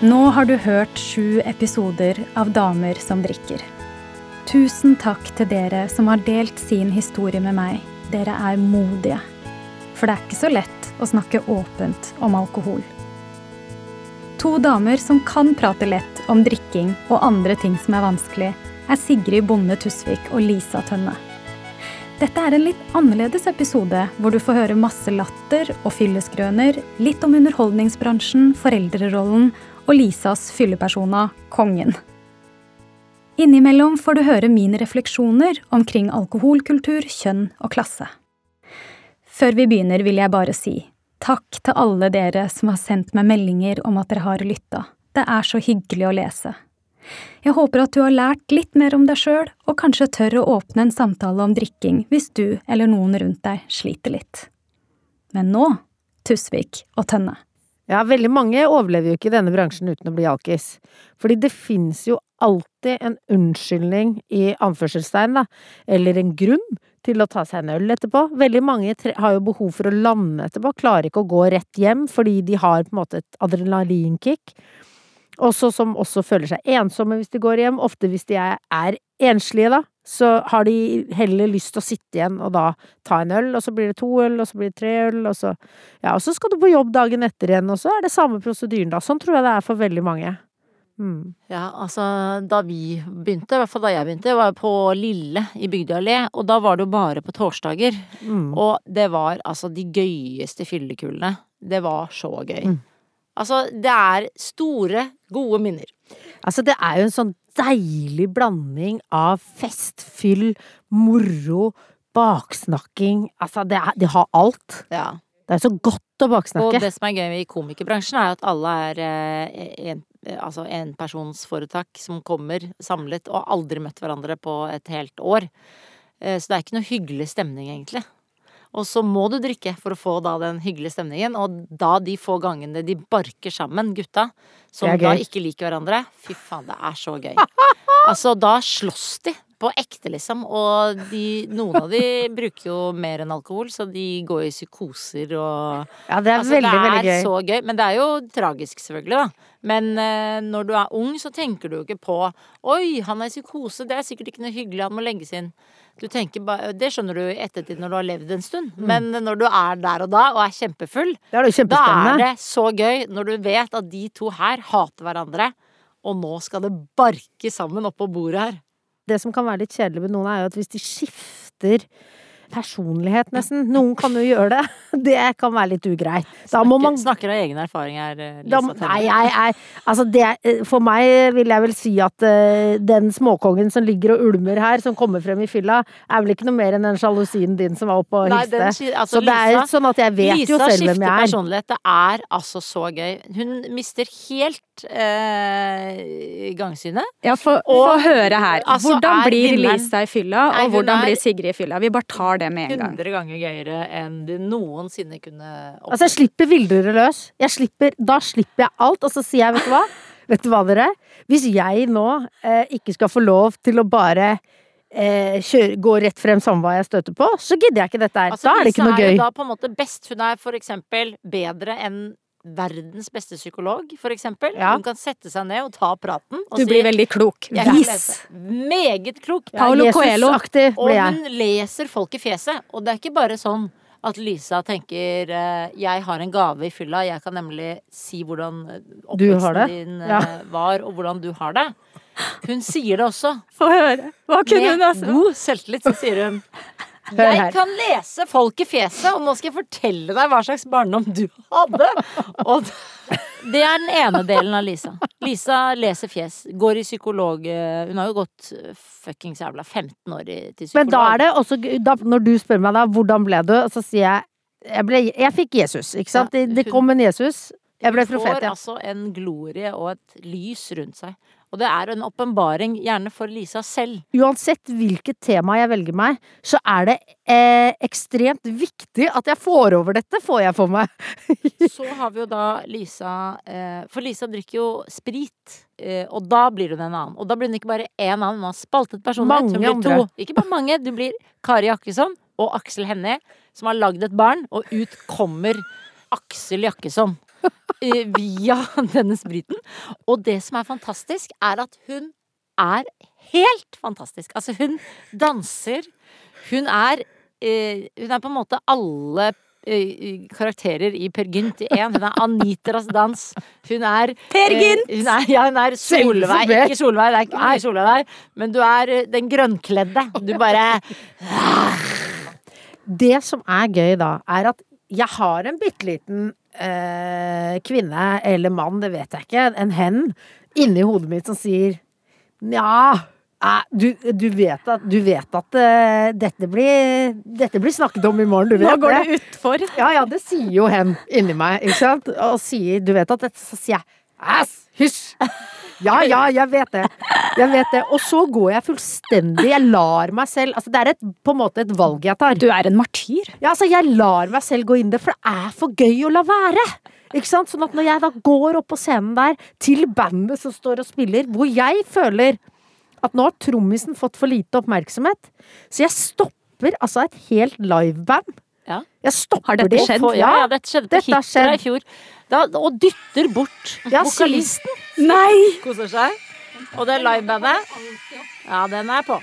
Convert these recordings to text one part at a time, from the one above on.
Nå har du hørt sju episoder av Damer som drikker. Tusen takk til dere som har delt sin historie med meg. Dere er modige. For det er ikke så lett å snakke åpent om alkohol. To damer som kan prate lett om drikking og andre ting som er vanskelig, er Sigrid Bonde Tusvik og Lisa Tønne. Dette er en litt annerledes episode, hvor du får høre masse latter og fylleskrøner, litt om underholdningsbransjen, foreldrerollen og Lisas fyllepersona Kongen. Innimellom får du høre mine refleksjoner omkring alkoholkultur, kjønn og klasse. Før vi begynner, vil jeg bare si takk til alle dere som har sendt meg meldinger om at dere har lytta. Det er så hyggelig å lese. Jeg håper at du har lært litt mer om deg sjøl, og kanskje tør å åpne en samtale om drikking hvis du eller noen rundt deg sliter litt. Men nå Tusvik og Tønne. Ja, veldig mange overlever jo ikke i denne bransjen uten å bli alkis. Fordi det fins jo alltid en unnskyldning i anførselstegn, da, eller en grunn til å ta seg en øl etterpå. Veldig mange har jo behov for å lande etterpå, klarer ikke å gå rett hjem fordi de har på en måte et adrenalinkick. Også som også føler seg ensomme hvis de går hjem. Ofte hvis de er enslige, da, så har de heller lyst til å sitte igjen og da ta en øl, og så blir det to øl, og så blir det tre øl, og så Ja, og så skal du på jobb dagen etter igjen, og så er det samme prosedyren, da. Sånn tror jeg det er for veldig mange. Mm. Ja, altså da vi begynte, i hvert fall da jeg begynte, var på Lille i Bygdøyallé, og da var det jo bare på torsdager. Mm. Og det var altså de gøyeste fyllekulene. Det var så gøy. Mm. Altså, det er store, gode minner. Altså, det er jo en sånn deilig blanding av fest, fyll, moro, baksnakking. Altså, det, er, de har alt. Ja. Det er så godt å baksnakke. Og det som er gøy i komikerbransjen, er at alle er eh, en, altså enpersonsforetak som kommer samlet og aldri møtt hverandre på et helt år. Eh, så det er ikke noe hyggelig stemning, egentlig. Og så må du drikke for å få da den hyggelige stemningen. Og da de få gangene de barker sammen, gutta, som da ikke liker hverandre Fy faen, det er så gøy. Altså, da slåss de på ekte, liksom. Og de, noen av de bruker jo mer enn alkohol, så de går i psykoser og Ja, det er altså, veldig, veldig gøy. Det er så gøy. Men det er jo tragisk, selvfølgelig, da. Men eh, når du er ung, så tenker du jo ikke på Oi, han er i psykose, det er sikkert ikke noe hyggelig, han må legges inn. Du tenker bare, Det skjønner du i ettertid når du har levd en stund. Mm. Men når du er der og da og er kjempefull, er da er det så gøy når du vet at de to her hater hverandre, og nå skal det barke sammen oppå bordet her. Det som kan være litt kjedelig med noen, er jo at hvis de skifter personlighet, nesten. Noen kan jo gjøre det. Det kan være litt ugreit. Da må man Snakker av egen erfaring her, eh, Lisa da, Nei, jeg, jeg, altså det, eh, For meg vil jeg vel si at uh, den småkongen som ligger og ulmer her, som kommer frem i fylla, er vel ikke noe mer enn den sjalusien din som var oppe og hilste. Altså, så det er sånn at jeg vet Lisa jo selv hvem jeg er. Lisa skifter personlighet. Det er altså så gøy. Hun mister helt uh, gangsynet. Ja, få høre her. Altså, hvordan blir Lisa i fylla, og hvordan blir Sigrid i fylla? Vi bare tar det med en gang. 100 ganger gøyere enn du noensinne kunne oppleve. Altså, jeg slipper villrøre løs. Jeg slipper, da slipper jeg alt, og så sier jeg, vet du hva? Vet du hva, dere? Hvis jeg nå eh, ikke skal få lov til å bare eh, kjøre, gå rett frem samme hva jeg støter på, så gidder jeg ikke dette her. Altså, da er det ikke noe gøy. Lisa er jo da på en måte best. Hun er for eksempel bedre enn verdens beste psykolog, for eksempel. Ja. Hun kan sette seg ned og ta praten. Og du blir veldig klok. Vis! Meget klok. Ja, Paulo Coelho. Og hun leser folk i fjeset. Og det er ikke bare sånn at Lisa tenker eh, 'jeg har en gave i fylla', jeg kan nemlig si hvordan oppveksten din ja. Eh, var, og hvordan du har det. Hun sier det også. Få høre. Hva kunne hun altså? Med god selvtillit så sier hun jeg kan lese folk i fjeset, og nå skal jeg fortelle deg hva slags barndom du hadde. Og det er den ene delen av Lisa. Lisa leser fjes. Går i psykolog eh, Hun har jo gått eh, fuckings jævla 15 år til psykolog. Men da er det også da, Når du spør meg da, hvordan ble du, så sier jeg jeg, ble, jeg fikk Jesus, ikke sant? Ja, hun, det, kom en Jesus. Jeg ble profet, ja. Hun får altså en glorie og et lys rundt seg. Og det er en åpenbaring, gjerne for Lisa selv. Uansett hvilket tema jeg velger meg, så er det eh, ekstremt viktig at jeg får over dette, får jeg for meg. så har vi jo da Lisa eh, For Lisa drikker jo sprit, eh, og da blir hun en annen. Og da blir hun ikke bare én annen, hun har spaltet personlighet. Mange hun blir to. Ikke bare mange, du blir Kari Jakkesson og Aksel Hennie, som har lagd et barn, og ut kommer Aksel Jakkesson. eh, via denne spriten. Og det som er fantastisk, er at hun er helt fantastisk. Altså, hun danser. Hun er eh, Hun er på en måte alle eh, karakterer i Per Gynt i én. Hun er Anitras dans. Hun er Per Gynt! Eh, hun er, ja, hun er Solveig. Ikke Solveig, det er ikke mye Solveig der. Men du er eh, den grønnkledde. Du bare Det som er gøy da, er at jeg har en bitte liten eh, kvinne eller mann, det vet jeg ikke, en hen, inni hodet mitt som sier nja eh, du, du vet at, du vet at uh, dette, blir, dette blir snakket om i morgen, du vet Nå går det utfor. Ja, ja, det sier jo hen inni meg, ikke sant? Og sier, du vet at dette, så sier jeg Æsj! Hysj! Ja, ja, jeg vet det. Jeg vet det. Og så går jeg fullstendig Jeg lar meg selv Altså, det er et, på en måte et valg jeg tar. Du er en martyr. Ja, altså, jeg lar meg selv gå inn det, for det er for gøy å la være. Ikke sant? Sånn at når jeg da går opp på scenen der, til bandet som står og spiller, hvor jeg føler at nå har trommisen fått for lite oppmerksomhet, så jeg stopper altså et helt liveband. Ja. Jeg stopper Har dette det. skjedd? det Ja, ja, dette skjedde på Hitra i fjor. Da, og dytter bort Ja, vokalisten. Nei! Koser seg. Og det livebandet Ja, den er på.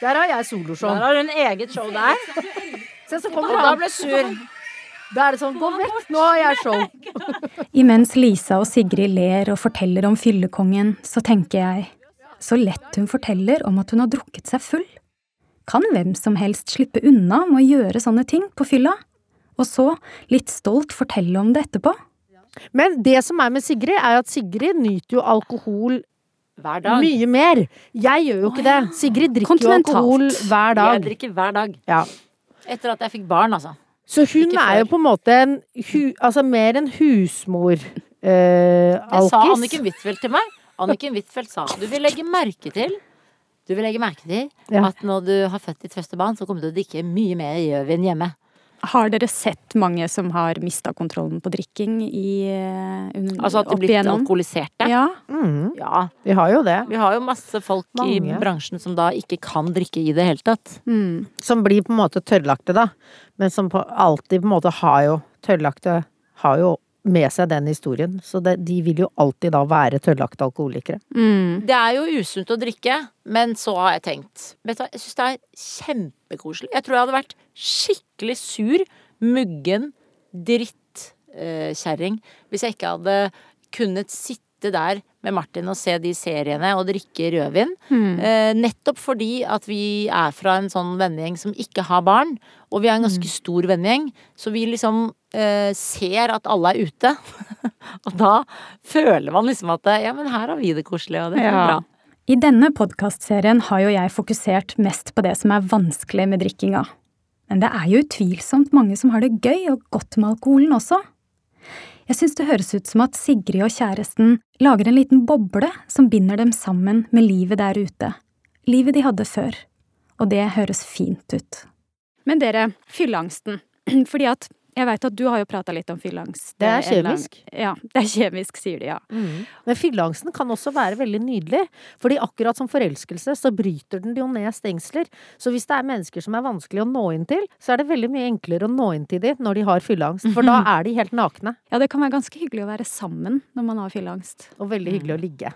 Der har jeg Der soloshow. har hun eget show der. Se, så Og han. da ble sur. Da er det sånn, gå vekk, nå har jeg show. Imens Lisa og Sigrid ler og forteller om fyllekongen, så tenker jeg så lett hun forteller om at hun har drukket seg full. Kan hvem som helst slippe unna med å gjøre sånne ting på fylla? Og så, litt stolt, fortelle om det etterpå? Men det som er med Sigrid, er at Sigrid nyter jo alkohol Hver dag. mye mer. Jeg gjør jo ikke det. Sigrid drikker jo alkohol hver dag. Jeg drikker hver dag. Ja. Etter at jeg fikk barn, altså. Så hun er jo på en måte en hu, altså mer en husmor eh, Det sa. Anniken Huitfeldt til meg. Anniken Huitfeldt sa du vil legge merke til Du vil legge merke til Ja. at når du har født ditt første barn, så kommer du til å drikke mye mer rødvin hjemme. Har dere sett mange som har mista kontrollen på drikking i eh, un- Altså at de blir igjennom? alkoholiserte. Ja. Mm, Ja. vi har jo det. Vi har jo masse folk i bransjen som da ikke kan drikke i det hele tatt. Mm. Som blir på en måte tørrlagte, da. Men som på, alltid på en måte har jo Tørrlagte har jo med seg den historien. Så det, de vil jo alltid da være tørrlagte alkoholikere. Mm. Det er jo usunt å drikke, men så har jeg tenkt Vet du hva, jeg syns det er kjempekoselig. Jeg tror jeg hadde vært skikkelig sur, muggen, drittkjerring hvis jeg ikke hadde kunnet sitte der med Martin og se de seriene og drikke rødvin. Eh, nettopp fordi at vi er fra en sånn vennegjeng som ikke har barn, og vi er en ganske stor vennegjeng, så vi liksom eh, ser at alle er ute. og da føler man liksom at ja, men her har vi det koselig, og det er Ja. bra. I denne podkastserien har jo jeg fokusert mest på det som er vanskelig med drikkinga. Men det er jo utvilsomt mange som har det gøy og godt med alkoholen også. Jeg synes det høres ut som at Sigrid og kjæresten lager en liten boble som binder dem sammen med livet der ute. Livet de hadde før. Og det høres fint ut. Men dere, fylleangsten. Fordi at jeg veit at du har jo prata litt om fylleangst. Det er lang- kjemisk. Ja, det er kjemisk, sier de, ja. Men fylleangsten kan også være veldig nydelig. Fordi akkurat som forelskelse, så bryter den jo ned stengsler. Så hvis det er mennesker som er vanskelig å nå inn til, så er det veldig mye enklere å nå inn til dem når de har fylleangst. For da er de helt nakne. Ja, det kan være ganske hyggelig å være sammen når man har fylleangst. Og veldig hyggelig å ligge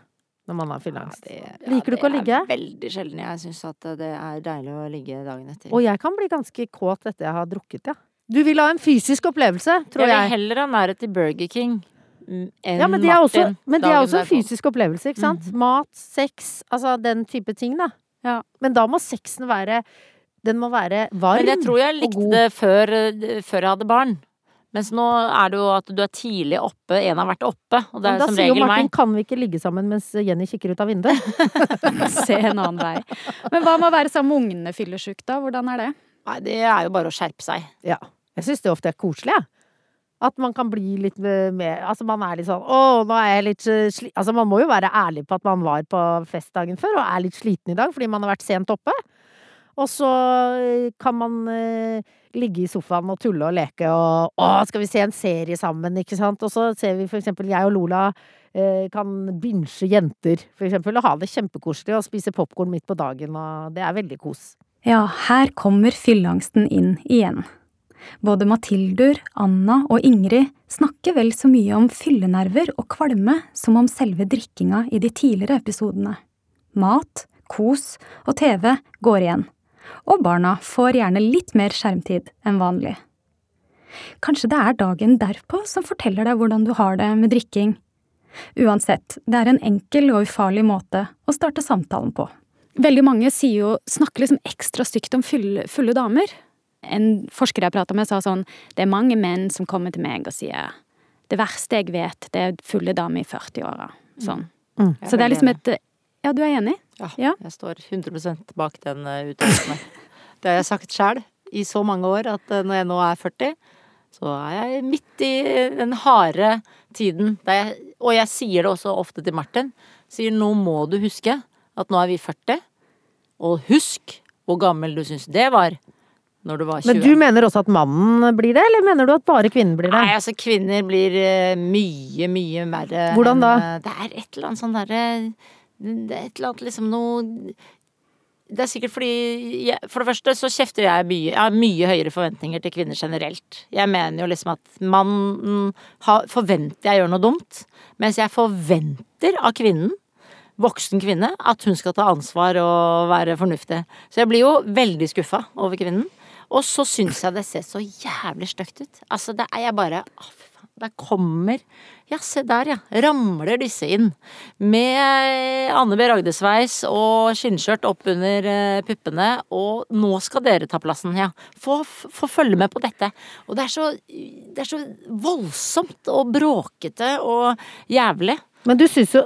når man har fylleangst. Ja, Liker du ikke å ligge? Det er veldig sjelden jeg syns at det er deilig å ligge dagen etter. Og jeg kan bli ganske kåt etter jeg har drukket, ja. Du vil ha en fysisk opplevelse, tror jeg Jeg vil heller ha nærhet til Burger King mm, enn Ja, men det er også, men det er også en fysisk opplevelse, ikke sant? Mat, sex, altså den type ting, da. Ja. Men da må sexen være Den må være varm og god. Men jeg tror jeg likte det før, eh, før jeg hadde barn. Mens nå er det jo at du er tidlig oppe, en har vært oppe, og det er da som sier jo Martin meg. kan vi ikke ligge sammen mens Jenny kikker ut av vinduet. Se en annen vei. Men hva med å være sammen med ungene fyllesyk, da? Hvordan er det? Nei, det er jo bare å skjerpe seg. Ja. Jeg syns det ofte er koselig, jeg. At man kan bli litt mer Altså man er litt sånn Å, nå er jeg litt sliten Altså man må jo være ærlig på at man var på festdagen før og er litt sliten i dag fordi man har vært sent oppe. Og så eh, kan man eh, ligge i sofaen og tulle og leke og Å, skal vi se en serie sammen, ikke sant? Og så ser vi for eksempel jeg og Lola eh, kan binsje jenter, for eksempel, og ha det kjempekoselig og spise popkorn midt på dagen, og det er veldig kos. Ja, her kommer fylleangsten inn igjen. Både Mathildur, Anna og Ingrid snakker vel så mye om fyllenerver og kvalme som om selve drikkinga i de tidligere episodene. Mat, kos og TV går igjen, og barna får gjerne litt mer skjermtid enn vanlig. Kanskje det er dagen derpå som forteller deg hvordan du har det med drikking. Uansett, det er en enkel og ufarlig måte å starte samtalen på. Veldig mange sier jo, snakker liksom ekstra stygt om fulle, fulle damer. En forsker jeg prata med, sa sånn Det er mange menn som kommer til meg og sier det verste jeg vet, det er fulle damer i 40-åra. Sånn. Mm. Så det er liksom et Ja, du er enig? Ja, Ja. jeg står 100% bak den uh, uttalelsen. Det har jeg sagt sjæl i så mange år at uh, når jeg nå er 40, så er jeg midt i den harde tiden der jeg Og jeg sier det også ofte til Martin. Sier nå må du huske at nå er vi 40, og husk hvor gammel du syns det var når du var 20. Men du mener også at mannen blir det, eller mener du at bare kvinnen blir det? Nei, altså kvinner blir eh, mye, mye verre. Hvordan da? enn, eh, Det er et eller annet sånn derre Det er et eller annet liksom noe Det er sikkert fordi jeg, For det første så kjefter jeg mye Jeg har mye høyere forventninger til kvinner generelt. Jeg mener jo liksom at mannen har, forventer jeg gjør noe dumt, mens jeg forventer av kvinnen voksen kvinne, at hun skal ta ansvar og være fornuftig. Så jeg blir jo veldig skuffa over kvinnen. Og så syns jeg det ser så jævlig stygt ut. Altså, det er jeg bare Å. Der kommer Ja, se der, ja. Ramler disse inn. Med Anne B. Ragde-sveis og skinnskjørt opp under eh, puppene. Og nå skal dere ta plassen, ja. Få, få følge med på dette. Og det er så Det er så voldsomt og bråkete og jævlig. Men du syns jo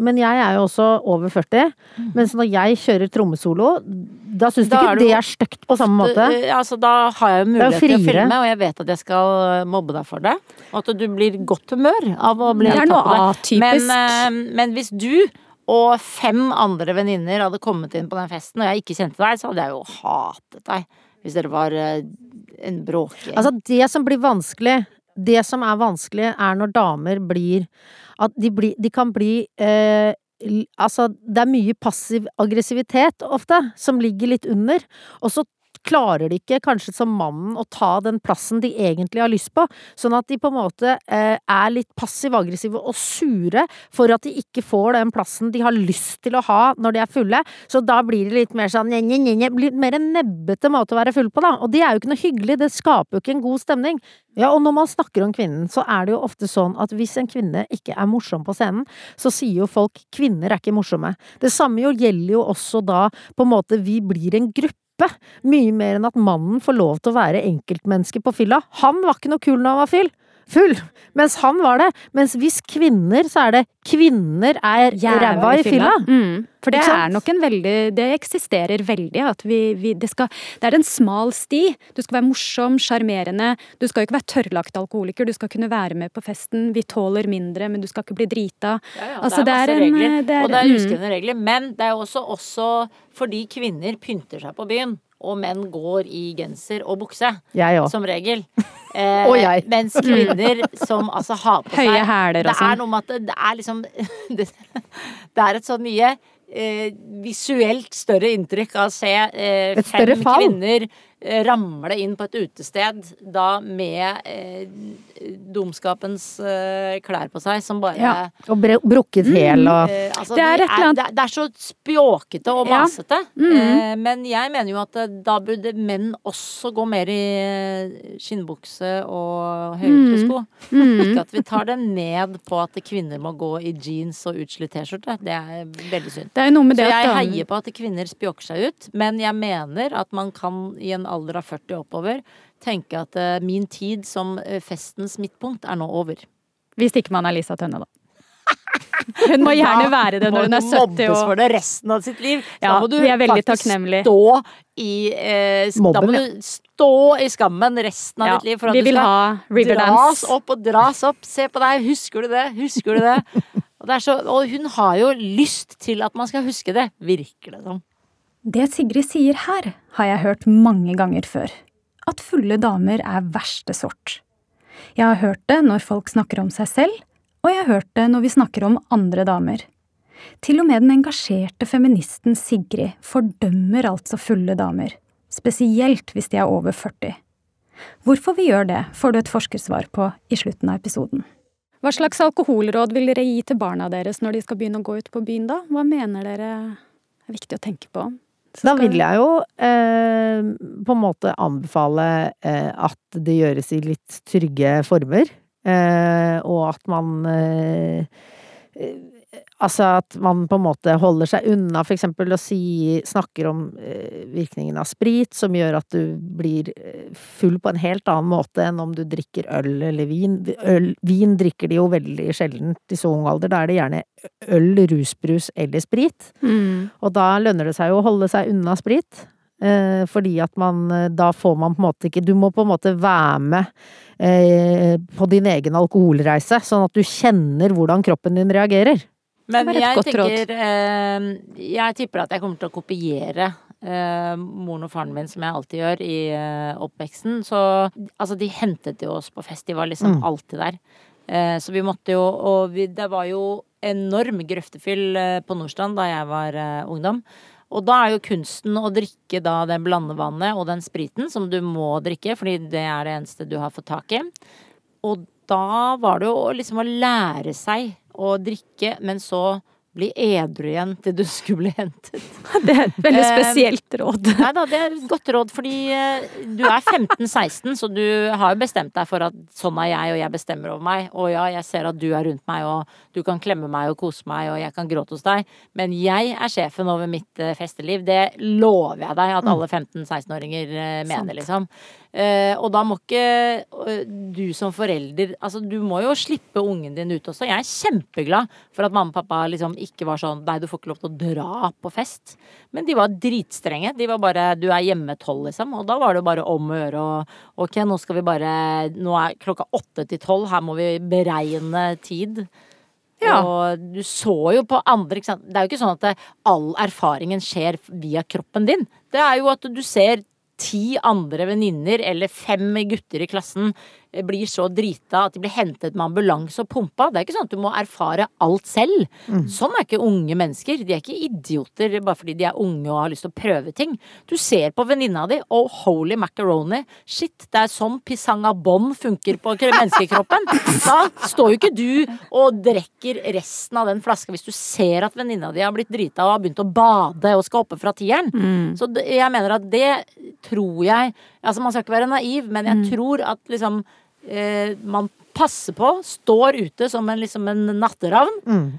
Men jeg er jo også over 40. Mens når jeg kjører trommesolo, da syns du ikke det er stygt på samme måte? Altså, da har jeg jo mulighet til å filme, og jeg vet at jeg skal eh, mobbe deg for det. Og at du blir i godt humør av å bli tatt på det. Men, eh, men hvis du og fem andre venninner hadde kommet inn på den festen, og jeg ikke kjente deg, så hadde jeg jo hatet deg. Hvis dere var eh, en bråkgjeng. Altså, det som blir vanskelig Det som er vanskelig, er når damer blir At de, bli, de kan bli eh, Altså, det er mye passiv aggressivitet ofte, som ligger litt under. Og så klarer de ikke, kanskje som mannen, å ta den plassen de egentlig har lyst på. Sånn at de på en måte eh, er litt passiv-aggressive og sure for at de ikke får den plassen de har lyst til å ha når de er fulle. Så da blir det litt mer sånn nye, nye, nye, litt mer en nebbete måte å være full på, da. Og det er jo ikke noe hyggelig, det skaper jo ikke en god stemning. Ja, og når man snakker om kvinnen, så er det jo ofte sånn at hvis en kvinne ikke er morsom på scenen, så sier jo folk 'kvinner er ikke morsomme'. Det samme jo gjelder jo også da på en måte vi blir en gruppe. Mye mer enn at mannen får lov til å være enkeltmenneske på fylla. Han var ikke noe kul når han var fyll. Full! Mens han var det. Mens hvis kvinner, så er det kvinner er ræva i fylla. Mm. For det er nok en veldig Det eksisterer veldig at vi, vi det, skal, det er en smal sti. Du skal være morsom, sjarmerende. Du skal jo ikke være tørrlagt alkoholiker, du skal kunne være med på festen. Vi tåler mindre, men du skal ikke bli drita. Ja, ja, Altså, det er det er en, regler, det er- og det er mm. uskrevne regler. Men det er jo også, også fordi kvinner pynter seg på byen, og menn går i genser og bukse, som regel. Eh, Og jeg. Mens kvinner som altså har på seg Høye hæler og Det er sånn. noe med at det, er liksom det, det er et så mye eh, visuelt større inntrykk av å se eh, fem kvinner ramle inn på et utested da med eh, dumskapens eh, klær på seg, som bare Ja. Og brukket hæl og Eh, altså, Det er eller det, er, det er så spjåkete og Ja. masete. Mhm. Eh, men jeg mener jo at eh, da burde menn også gå mer i skinnbukse og høyhælte sko. Mm. Ikke at vi tar det ned på at kvinner må gå i jeans og utslitt T-skjorte. Det er veldig synd. Det er Så det jeg heier på at kvinner spjåker seg ut, men jeg mener at man kan i en alder av 40 oppover tenke at eh, min tid som eh, festens midtpunkt er nå over. Hvis ikke man er Lisa Tønne, da. Hun må gjerne være det når hun er 70 mobbes for det resten av sitt liv. Ja, da må du er faktisk stå i eh, sk- Da må ja. du stå i skammen resten av Ja, ditt liv for at vi du vil skal ha dras opp og dras opp. Se på deg, husker du det? Husker du det? Og, det er så, og hun har jo lyst til at man skal huske det, virker det som. Det Sigrid sier her, har jeg hørt mange ganger før. At fulle damer er verste sort. Jeg har hørt det når folk snakker om seg selv, og jeg har hørt det når vi snakker om andre damer. Til og med den engasjerte feministen Sigrid fordømmer altså fulle damer, spesielt hvis de er over 40. Hvorfor vi gjør det, får du et forskersvar på i slutten av episoden. Hva slags alkoholråd vil dere gi til barna deres når de skal begynne å gå ut på byen, da? Hva mener dere er viktig å tenke på? Da vil jeg jo eh, på en måte anbefale eh, at det gjøres i litt trygge former. Eh, og at man eh, Altså at man på en måte holder seg unna for eksempel å si Snakker om eh, virkningen av sprit, som gjør at du blir eh, full på en helt annen måte enn om du drikker øl eller vin. Øl, vin drikker de jo veldig sjelden i så ung alder. Da er det gjerne øl, rusbrus eller sprit. Mm. Og da lønner det seg jo å holde seg unna sprit. Eh, fordi at man Da får man på en måte ikke Du må på en måte være med eh, på din egen alkoholreise, sånn at du kjenner hvordan kroppen din reagerer. Men jeg tenker eh, Jeg tipper at jeg kommer til å kopiere eh, moren og faren min, som jeg alltid gjør i eh, oppveksten. Så altså, de hentet jo oss på fest. De var liksom Mm. alltid der. Eh, så vi måtte jo Og vi, det var jo enorm grøftefyll eh, på Nordstrand da jeg var eh, ungdom. Og da er jo kunsten å drikke da den blandevannet og den spriten som du må drikke, fordi det er det eneste du har fått tak i. Og da var det jo liksom å lære seg å drikke, men så bli edru igjen til du skulle bli hentet. Det er et veldig Eh, spesielt råd. Nei da, det er et godt råd, fordi eh, du er 15-16, så du har jo bestemt deg for at sånn er jeg, og jeg bestemmer over meg. Og ja, jeg ser at du er rundt meg, og du kan klemme meg og kose meg, og jeg kan gråte hos deg. Men jeg er sjefen over mitt eh, festeliv. Det lover jeg deg at alle 15-16-åringer eh, mener, liksom. Og da må ikke du som forelder Altså, du må jo slippe ungen din ut også. Jeg er kjempeglad for at mamma og pappa liksom ikke var sånn Nei, du får ikke lov til å dra på fest. Men de var dritstrenge. De var bare Du er hjemme tolv, liksom. Og da var det bare om å gjøre å Ok, nå skal vi bare Nå er klokka åtte til tolv. Her må vi beregne tid. Ja. Og du så jo på andre, ikke sant. Det er jo ikke sånn at det, all erfaringen skjer via kroppen din. Det er jo at du ser ti andre venninner eller fem gutter i klassen blir så drita at de blir hentet med ambulanse og pumpa. Det er ikke sånn at du må erfare alt selv. Sånn er ikke unge mennesker. De er ikke idioter bare fordi de er unge og har lyst til å prøve ting. Du ser på venninna di, og holy macaroni, shit, det er sånn pisanga bom funker på menneskekroppen. Da står jo ikke du og drikker resten av den flaska hvis du ser at venninna di har blitt drita og har begynt å bade og skal oppe fra tieren. Så jeg mener at det tror jeg Altså, man skal ikke være naiv, men jeg tror at liksom eh, man passer på, står ute som en, liksom en natteravn,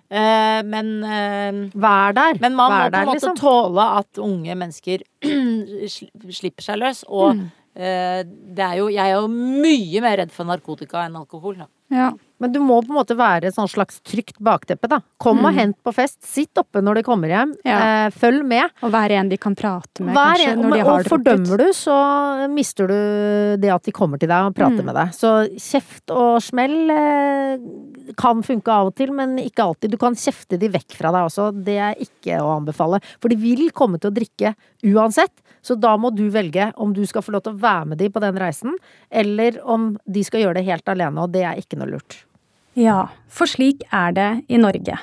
eh, men eh, Vær der. men man må Vær på en måte liksom. tåle at unge mennesker slipper seg løs. Og eh, det er jo, jeg er jo mye mer redd for narkotika enn alkohol. Da. Ja. Men du må på en måte være et slags trygt bakteppe, da. Kom og hent på fest. Sitt oppe når de kommer hjem. Ja. Eh, følg med. Og vær en de kan prate med, Vær kanskje, en, når de har og fordømmer du, så mister du det at de kommer til deg og prater Mm. med deg. Så kjeft og smell eh, kan funke av og til, men ikke alltid. Du kan kjefte de vekk fra deg også. Det er ikke å anbefale. For de vil komme til å drikke uansett. Så da må du velge om du skal få lov til å være med de på den reisen, eller om de skal gjøre det helt alene, og det er ikke noe lurt. Ja, for slik er det i Norge.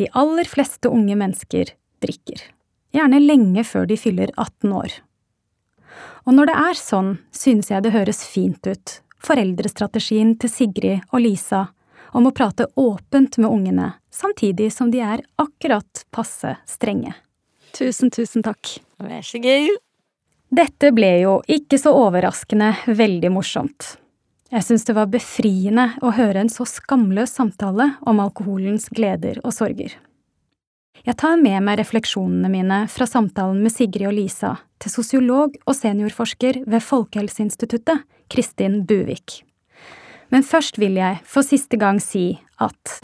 De aller fleste unge mennesker drikker. Gjerne lenge før de fyller 18 år. Og når det er sånn, synes jeg det høres fint ut, foreldrestrategien til Sigrid og Lisa om å prate åpent med ungene, samtidig som de er akkurat passe strenge. Tusen, tusen takk. Vær så god. Dette ble jo ikke så overraskende veldig morsomt. Jeg syns det var befriende å høre en så skamløs samtale om alkoholens gleder og sorger. Jeg tar med meg refleksjonene mine fra samtalen med Sigrid og Lisa til sosiolog og seniorforsker ved Folkehelseinstituttet, Kristin Buvik. Men først vil jeg for siste gang si at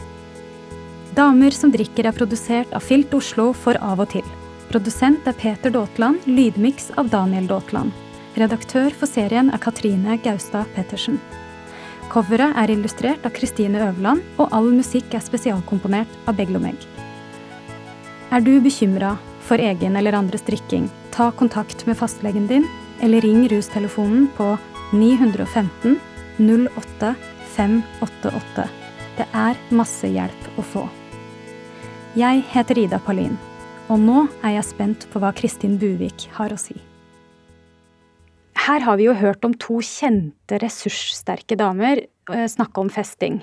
Damer som drikker er produsert av Filt Oslo for Av og til. Produsent er Peter Daatland, lydmiks av Daniel Daatland. Redaktør for serien er Katrine Gaustad Pettersen. Coveret er illustrert av Kristine Øverland, og all musikk er spesialkomponert av Beglomeg. Er du bekymra for egen eller andres drikking, ta kontakt med fastlegen din, eller ring rustelefonen på 915 08 588. Det er masse hjelp å få. Jeg heter Ida Palin, og nå er jeg spent på hva Kristin Buvik har å si. Her har vi jo hørt om to kjente, ressurssterke damer eh, snakke om festing.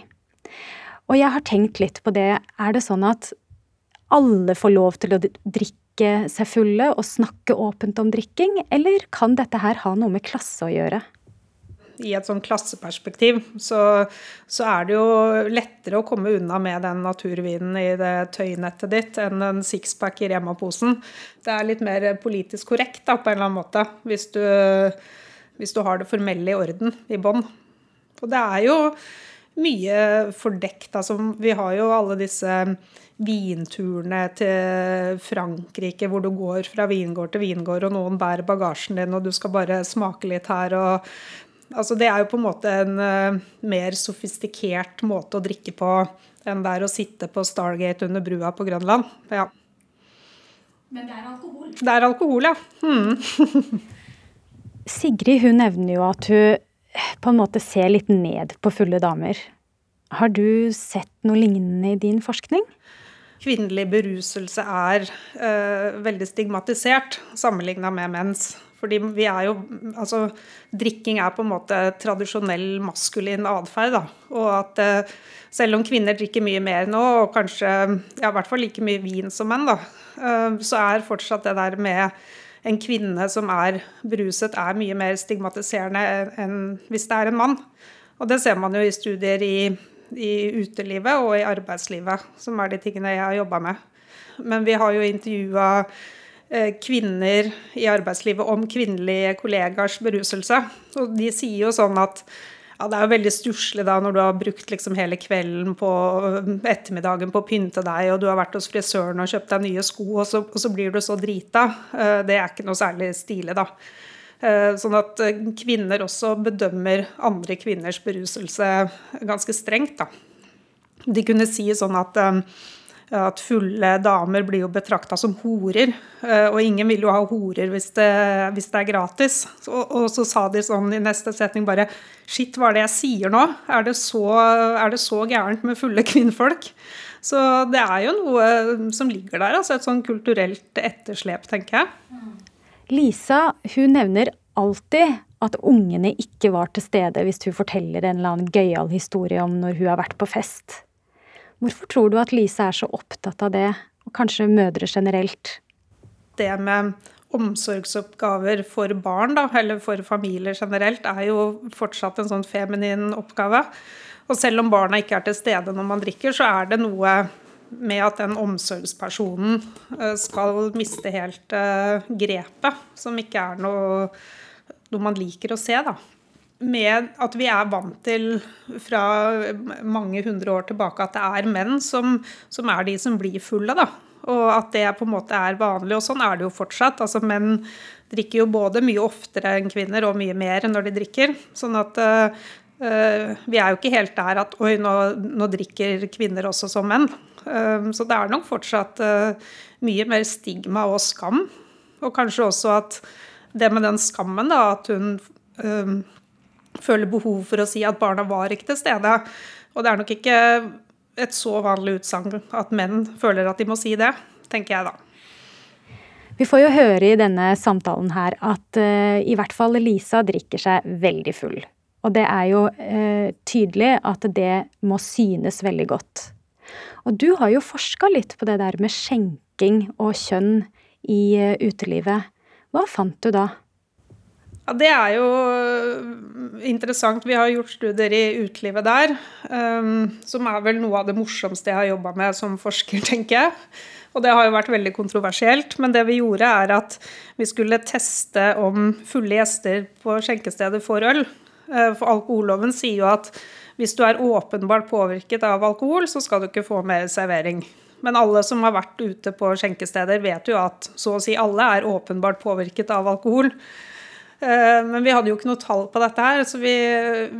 Og jeg har tenkt litt på det. Er det sånn at alle får lov til å drikke seg fulle og snakke åpent om drikking, eller kan dette her ha noe med klasse å gjøre? I et sånn klasseperspektiv så, så, er det jo lettere å komme unna med den naturvinen i det tøynettet ditt enn en sixpack i Rema-posen. Det er litt mer politisk korrekt da, på en eller annen måte, hvis du, hvis du har det formelle i orden i bånn. Og det er jo mye fordekt. Altså, vi har jo alle disse vinturene til Frankrike hvor du går fra vingård til vingård, og noen bærer bagasjen din, og du skal bare smake litt her. og altså, Det er jo på en måte en uh, mer sofistikert måte å drikke på enn det er å sitte på Stargate under brua på Grønland. Ja. Men det er alkohol? Det er alkohol, ja. Mm. Sigrid hun nevner jo at hun på en måte ser litt ned på fulle damer. Har du sett noe lignende i din forskning? Kvinnelig beruselse er uh, veldig stigmatisert sammenligna med menns. Fordi vi er jo Altså, drikking er på en måte tradisjonell maskulin atferd. Og at uh, selv om kvinner drikker mye mer nå, og kanskje ja, i hvert fall like mye vin som menn, da, uh, så er fortsatt det der med en kvinne som er bruset, er mye mer stigmatiserende enn hvis det er en mann. Og det ser man jo i studier i, i utelivet og i arbeidslivet, som er de tingene jeg har jobba med. Men vi har jo intervjua eh, kvinner i arbeidslivet om kvinnelige kollegers beruselse. Og de sier jo sånn at ja, det er jo veldig stusslig da når du har brukt liksom hele kvelden på ettermiddagen på å pynte deg, og du har vært hos frisøren og kjøpt deg nye sko, og så, og så blir du så drita. Eh, det er ikke noe særlig stilig, da. Eh, sånn at eh, kvinner også bedømmer andre kvinners beruselse ganske strengt, da. De kunne si sånn at at fulle damer blir jo betrakta som horer. Eh, og ingen vil jo ha horer hvis det, hvis det er gratis. Og, og, så sa de sånn i neste setning bare Shit, hva er det jeg sier nå? Er det så, er det så gærent med fulle kvinnfolk? Så det er jo noe som ligger der, altså et sånn kulturelt etterslep, tenker jeg. Lisa hun nevner alltid at ungene ikke var til stede hvis hun forteller en eller annen gøyal historie om når hun har vært på fest. Hvorfor tror du at Lise er så opptatt av det, og kanskje mødre generelt? Det med omsorgsoppgaver for barn, da, eller for familier generelt, er jo fortsatt en sånn feminin oppgave. Og selv om barna ikke er til stede når man drikker, så er det noe med at den omsorgspersonen eh, skal miste helt uh, grepet, som ikke er noe, noe man liker å se, da med at vi er vant til fra mange hundre år tilbake at det er menn som, som er de som blir fulle. da. Og at det på en måte er vanlig. Og sånn er det jo fortsatt. Altså Menn drikker jo både mye oftere enn kvinner og mye mer når de drikker. Sånn at uh, vi er jo ikke helt der at oi, nå, nå drikker kvinner også som menn. Uh, så det er nok fortsatt uh, mye mer stigma og skam. Og kanskje også at det med den skammen, da, at hun føler behov for å si at barna var ikke til stede. Og det er nok ikke et så vanlig utsagn at menn føler at de må si det, tenker jeg da. Vi får jo høre i denne samtalen her at uh, i hvert fall Lisa drikker seg veldig full. Og det er jo uh, tydelig at det må synes veldig godt. Og du har jo forska litt på det der med skjenking og kjønn i uh, utelivet. Hva fant du da? Ja, Det er jo øh, interessant. Vi har gjort studier i utelivet der, um, som er vel noe av det morsomste jeg har jobba med som forsker, tenker jeg. Og det har jo vært veldig kontroversielt. Men det vi gjorde, er at vi skulle teste om fulle gjester på skjenkestedet får øl. Øh, for alkoholloven sier jo at hvis du er åpenbart påvirket av alkohol, så skal du ikke få mer servering. Men alle som har vært ute på skjenkesteder, vet jo at så å si alle er åpenbart påvirket av alkohol. Eh, men vi hadde jo ikke noe tall på dette her, så vi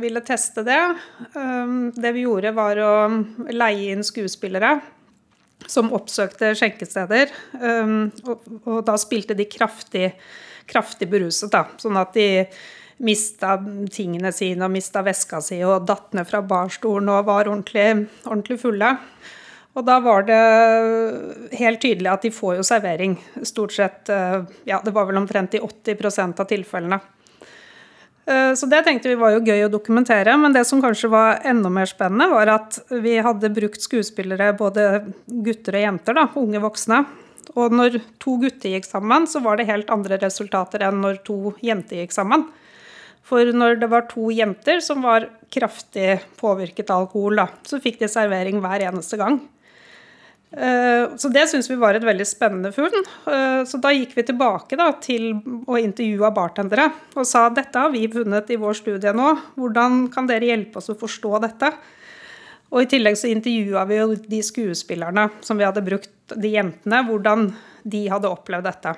ville teste det. Eh, det vi gjorde, var å leie inn skuespillere som oppsøkte skjenkesteder. Eh, og da spilte de kraftig, kraftig beruset, da. Sånn at de mista tingene sine og mista veska si og datt ned fra barstolen og var ordentlig, ordentlig fulle. Og da var det helt tydelig at de får jo servering. Stort sett Ja, det var vel omtrent i 80 av tilfellene. Eh, så det tenkte vi var jo gøy å dokumentere, men det som kanskje var enda mer spennende, var at vi hadde brukt skuespillere, både gutter og jenter, da, unge voksne. Og når to gutter gikk sammen, så var det helt andre resultater enn når to jenter gikk sammen. For når det var to jenter som var kraftig påvirket av alkohol, da, så fikk de servering hver eneste gang. Eh, så det syns vi var et veldig spennende funn. Eh, så da gikk vi tilbake da, til å intervjue bartendere og sa dette har vi funnet i vår studie nå, hvordan kan dere hjelpe oss å forstå dette? Og i tillegg så intervjua vi jo de skuespillerne som vi hadde brukt, de jentene, hvordan de hadde opplevd dette.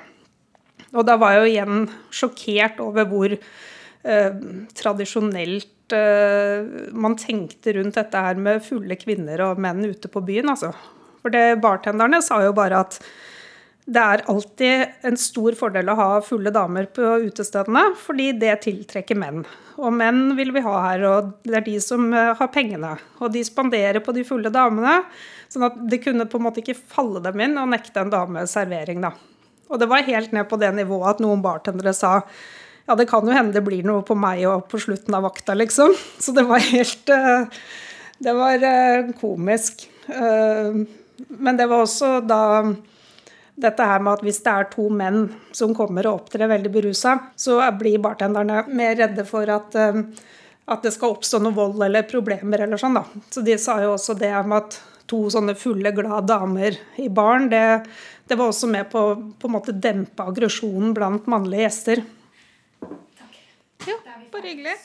Og da var jeg jo igjen sjokkert over hvor eh, tradisjonelt eh, man tenkte rundt dette her med fulle kvinner og menn ute på byen, altså. For det, bartenderne sa jo bare at det er alltid en stor fordel å ha fulle damer på utestedene, fordi det tiltrekker menn. Og menn vil vi ha her, og det er de som eh, har pengene. Og de spanderer på de fulle damene, sånn at det kunne på en måte ikke falle dem inn å nekte en dame servering, da. Og det var helt ned på det nivået at noen bartendere sa ja, det kan jo hende det blir noe på meg og på slutten av vakta, liksom. Så det var helt eh, Det var eh, komisk. Men det var også da dette her med at hvis det er to menn som kommer og opptrer veldig berusa, så blir bartenderne mer redde for at, eh, at, det skal oppstå noe vold eller problemer eller sånn, da. Så de sa jo også det med at to sånne fulle, glade damer i baren, det, det var også med på å dempe aggresjonen blant mannlige gjester. Takk. Jo, bare hyggelig.